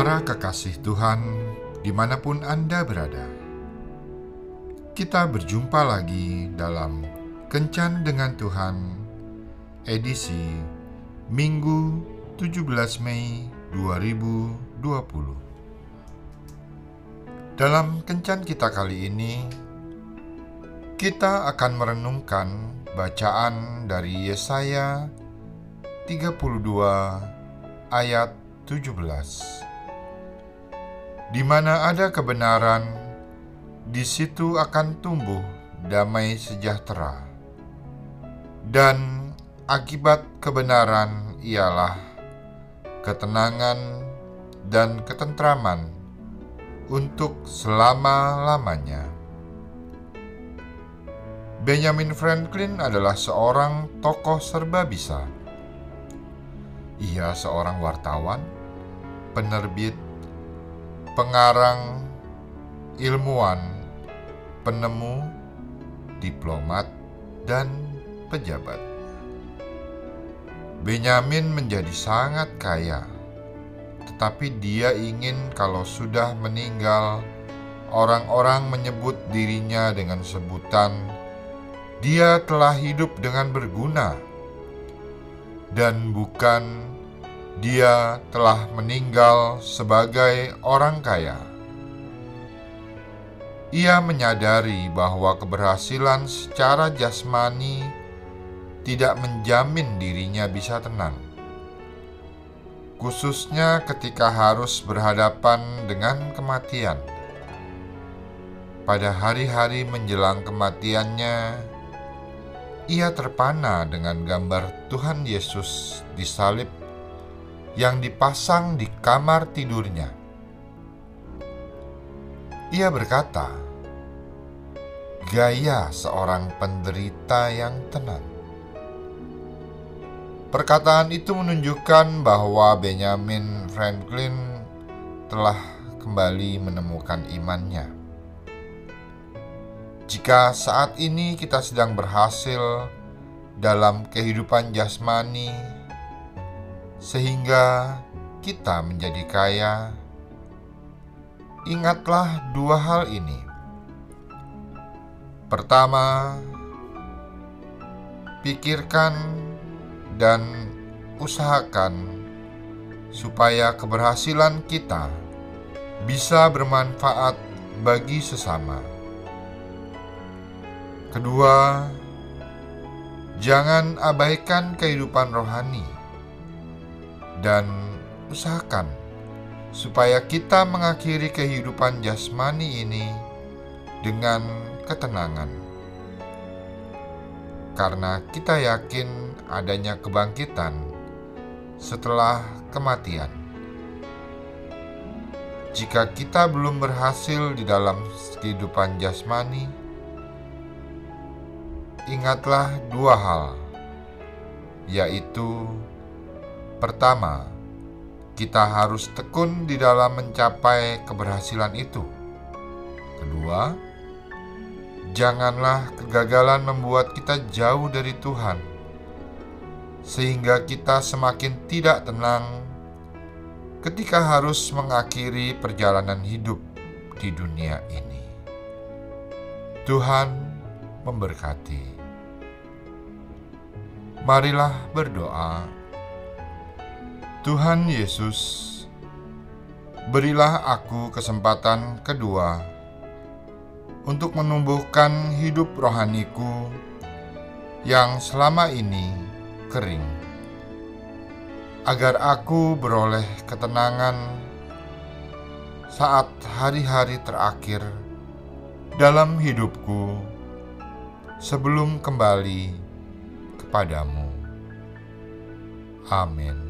Para kekasih Tuhan, di mana pun Anda berada, kita berjumpa lagi dalam Kencan dengan Tuhan, edisi Minggu 17 Mei 2020. Dalam Kencan kita kali ini, kita akan merenungkan bacaan dari Yesaya 32 ayat 17 di mana ada kebenaran, di situ akan tumbuh damai sejahtera. Dan akibat kebenaran ialah ketenangan dan ketentraman untuk selama-lamanya. Benjamin Franklin adalah seorang tokoh serba bisa. Ia seorang wartawan, penerbit, pengarang, ilmuwan, penemu, diplomat, dan pejabat. Benyamin menjadi sangat kaya, tetapi dia ingin kalau sudah meninggal, orang-orang menyebut dirinya dengan sebutan dia telah hidup dengan berguna dan bukan dia telah meninggal sebagai orang kaya. Ia menyadari bahwa keberhasilan secara jasmani tidak menjamin dirinya bisa tenang, khususnya ketika harus berhadapan dengan kematian. Pada hari-hari menjelang kematiannya, ia terpana dengan gambar Tuhan Yesus disalib yang dipasang di kamar tidurnya. Ia berkata, "Gaya seorang penderita yang tenang." Perkataan itu menunjukkan bahwa Benjamin Franklin telah kembali menemukan imannya. Jika saat ini kita sedang berhasil dalam kehidupan jasmani, sehingga kita menjadi kaya, ingatlah dua hal ini. Pertama, pikirkan dan usahakan supaya keberhasilan kita bisa bermanfaat bagi sesama. Kedua, jangan abaikan kehidupan rohani dan usahakan supaya kita mengakhiri kehidupan jasmani ini dengan ketenangan. Karena kita yakin adanya kebangkitan setelah kematian. Jika kita belum berhasil di dalam kehidupan jasmani, ingatlah dua hal, yaitu Pertama, kita harus tekun di dalam mencapai keberhasilan itu. Kedua, janganlah kegagalan membuat kita jauh dari Tuhan, sehingga kita semakin tidak tenang ketika harus mengakhiri perjalanan hidup di dunia ini. Tuhan memberkati. Marilah berdoa. Tuhan Yesus, berilah aku kesempatan kedua untuk menumbuhkan hidup rohaniku yang selama ini kering, agar aku beroleh ketenangan saat hari-hari terakhir dalam hidupku sebelum kembali kepadamu. Amin.